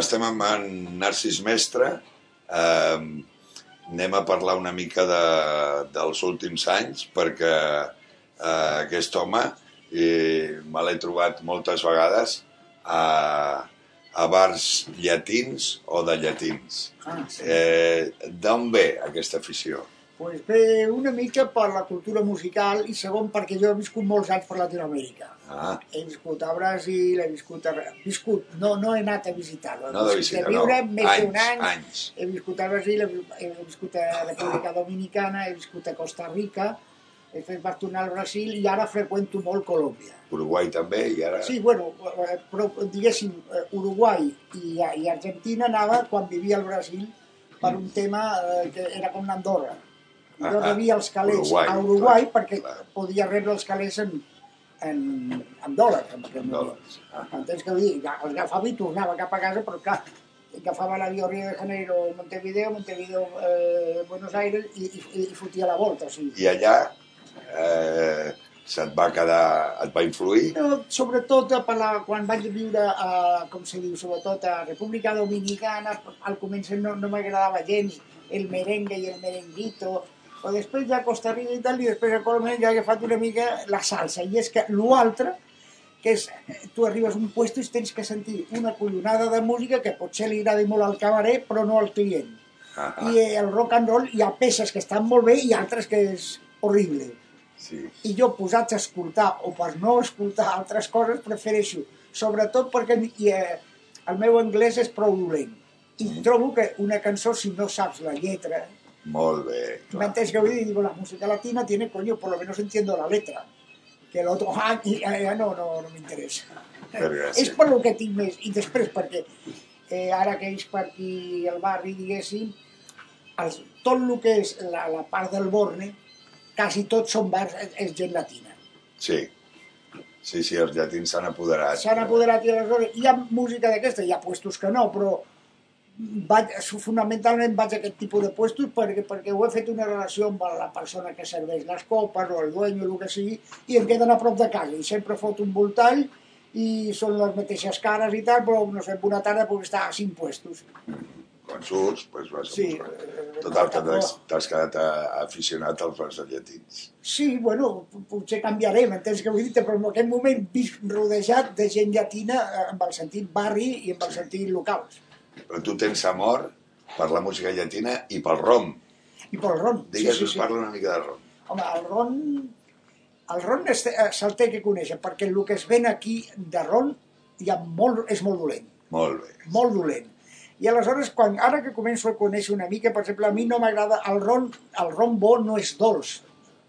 estem amb en Narcís Mestre. Eh, anem a parlar una mica de, dels últims anys, perquè eh, aquest home eh, me l'he trobat moltes vegades a, a bars llatins o de llatins. Ah, sí. Eh, D'on ve aquesta afició? Pues ve una mica per la cultura musical i segon perquè jo he viscut molts anys per Latinoamèrica. Ah, He viscut a Brasil, he viscut a... Viscut, no, no he anat a visitar-lo. no de visita, no. viure més d'un any. anys. He viscut a Brasil, he vi- he viscut a República Dominicana, he viscut a Costa Rica, he fet vaig tornar al Brasil i ara freqüento molt Colòmbia. Uruguai també, i ara... Sí, bueno, eh, però diguéssim, eh, Uruguai i, i Argentina anava quan vivia al Brasil per un tema eh, que era com Andorra. Jo Ah, ah, rebia els calés Uruguai, a Uruguai clar, perquè clar. podia rebre els calés en, en, en dòlars. En, En dòlars. Ah. Entens vull dir? Els agafava i tornava cap a casa, però clar, agafava l'avió a Rio de Janeiro, Montevideo, Montevideo, eh, Buenos Aires i, i, i fotia la volta. O sigui, I allà eh, se't va quedar... et va influir? Però, sobretot per la, quan vaig viure a, com se diu, sobretot a República Dominicana, al començament no, no m'agradava gens el merengue i el merenguito, però després ja a Costa Rica i tal, i després a Colòmbia ja he agafat una mica la salsa, i és que l'altre, que és, tu arribes a un puesto i tens que sentir una collonada de música que potser li agradi molt al cabaret, però no al client. Ah, I eh, el rock and roll hi ha peces que estan molt bé i altres que és horrible. Sí. i jo posats a escoltar o per no escoltar altres coses prefereixo, sobretot perquè i, eh, el meu anglès és prou dolent. I trobo que una cançó si no saps la lletra Molt bé, clar. m'entens que vull dir? Digo, la música latina tiene coño, por lo menos entiendo la letra que el otro, ah, i, eh, no, no, no m'interessa és per lo que tinc més i després perquè eh, ara que ells per aquí al barri diguéssim els, tot el que és la, la part del Borne quasi tots són bars, és, és gent latina Sí. Sí, sí, els llatins s'han apoderat. s'han apoderat i aleshores hi ha música d'aquesta, hi ha puestos que no, però vaig, fonamentalment vaig a aquest tipus de puestos perquè, perquè ho he fet una relació amb la persona que serveix les copes o el dueño, el que sigui, i em queden a prop de casa i sempre fot un voltall i són les mateixes cares i tal, però no sé, una tarda puc estar a cinc puestos. Quan surts, doncs vas a Sí. buscar. Total, que t'has quedat aficionat als bars llatins. Sí, bueno, potser canviaré, m'entens què vull dir però en aquest moment visc rodejat de gent llatina amb el sentit barri i amb el sentit locals. Però tu tens amor per la música llatina i pel rom. I pel ron. Digues, sí, sí, sí. parla una mica de rom. Home, el ron... El ron se'l té que conèixer, perquè el que es ven aquí de ron ha molt, és molt dolent, Molt bé. molt dolent. I aleshores, quan, ara que començo a conèixer una mica, per exemple, a mi no m'agrada, el ron, el ron bo no és dolç,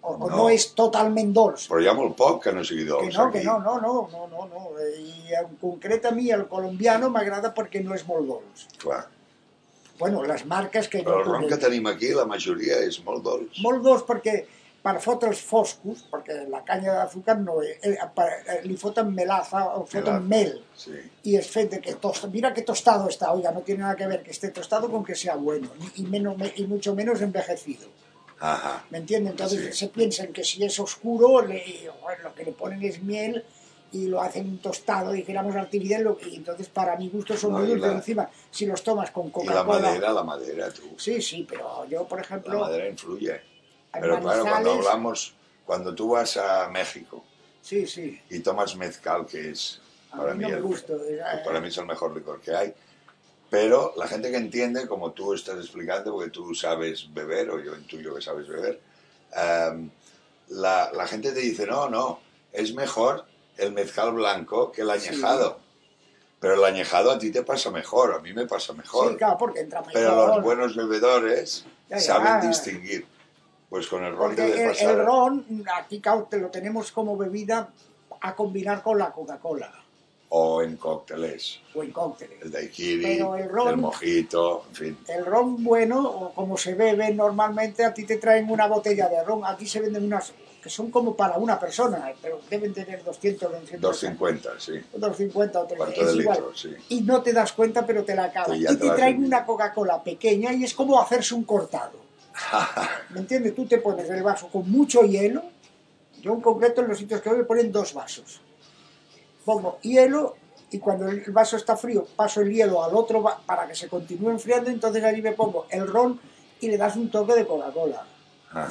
o, o no. No. és totalment dolç. Però hi ha molt poc que no sigui Que dolç no, aquí. que no, no, no, no, no, no. I en concret a mi el colombiano m'agrada perquè no és molt dolç. Clar. Bueno, les marques que Però el rom conec. que tenim aquí, la majoria és molt dolç. molt dolç perquè per fotre'ls foscos, perquè la canya d'azúcar no és, eh, per, eh, li foten melaza o foten mel Sí. y es fet de que tosta, mira qué tostado está, oiga, no tiene nada que ver que esté tostado con que sea bueno y, y menos, y mucho menos envejecido, Ajá. ¿me entiende? Entonces Sí. se piensan que si es oscuro, le, bueno, lo que le ponen es miel y lo hacen tostado, dijéramos artificial, y entonces para mi gusto son No, muy dulces la- encima, si los tomas con I la Coca-Cola... madera, la madera, tú. Sí, sí, pero yo, por La ejemplo, madera influye. Pero claro, cuando hablamos, cuando tú vas a México sí, sí, y tomas mezcal, que es a para mí mí, no me el, gusta. eh, pues para mí es el mejor licor que hay. Pero la gente que entiende, como tú estás explicando, porque tú sabes beber, o yo intuyo que sabes beber, em, la, la gente te dice, no, no, es mejor el mezcal blanco que el añejado. Pero el añejado a ti te pasa mejor, a mí me pasa mejor. Sí, claro, porque entra mejor. Pero los buenos bebedores Ya, ya. saben distinguir. Pues con el ron debe pasar. el ron, aquí te lo tenemos como bebida a combinar con la Coca-Cola O en cócteles. o en cócteles. El daiquiri, el ron- mojito, en fin. El ron bueno, o como se bebe normalmente, a ti te traen una botella de ron. Aquí se venden unas que son como para una persona, pero deben tener 200 200 250, sí. 250 o 300, Cuarto es de igual. litro, sí. Y no te das cuenta, pero te la acabas. Y te te traen una Coca-Cola pequeña y es como hacerse un cortado. ¿Me entiendes? Tú te pones el vaso con mucho hielo. Yo en concreto en los sitios que voy me ponen dos vasos. Pongo hielo y cuando el vaso está frío paso el hielo al otro para que se continúe enfriando, entonces allí me pongo el ron y le das un toque de Coca-Cola.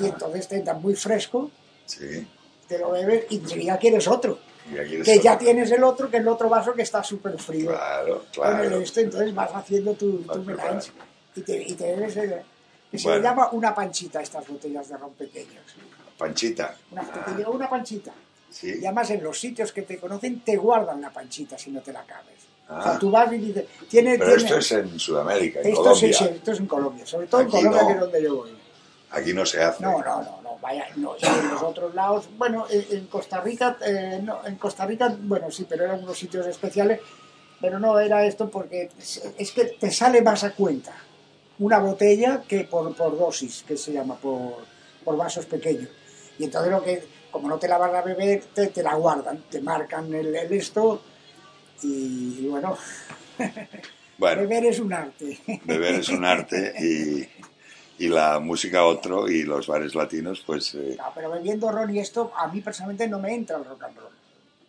Y entonces te da muy fresco, Sí. te lo bebes y enseguida quieres otro. Que ya está. tienes el otro, que es el otro vaso que está súper frío. Claro, claro. esto, entonces vas haciendo tu, tu Vas melange y te, y te bebes el- se Bueno. le llama una panchita estas botellas de ron pequeños. Panchita. Una, Ah, una panchita. Sí. Y además en los sitios que te conocen te guardan la panchita si no te la cabes. O sea, Ah. tú vas y dices, tiene, Pero tiene- esto es en Sudamérica, en esto Colombia. sí, esto es en Colombia, sobre todo en Aquí Colombia no. que es donde yo voy. Aquí no se hace. No, no, no, no, vaya, no, en los otros lados, bueno, en, en Costa Rica, eh, no, en Costa Rica, bueno, sí, pero eran unos sitios especiales, pero no era esto porque es, es que te sale más a cuenta una botella que por, por dosis, que se llama, por, por vasos pequeños. Y entonces lo que, como no te la van a beber, te, te la guardan, te marcan el, el esto y, y bueno, Bueno, beber es un arte. beber es un arte y, y la música otro y los bares latinos, pues eh, No, pero bebiendo ron y esto, a mí personalmente no me entra el rock and roll.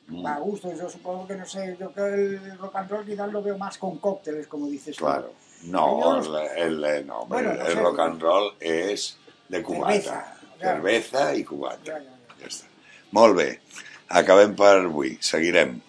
mm, a gusto, yo supongo que no sé, yo creo que el rock and roll quizás lo veo más con cócteles, como dices tú. claro. No, el, el- no, Bueno, el, no el sé. rock and roll és de cubata. Cerveza, claro. I cubata. Ja, Molt bé. Acabem per avui. Seguirem.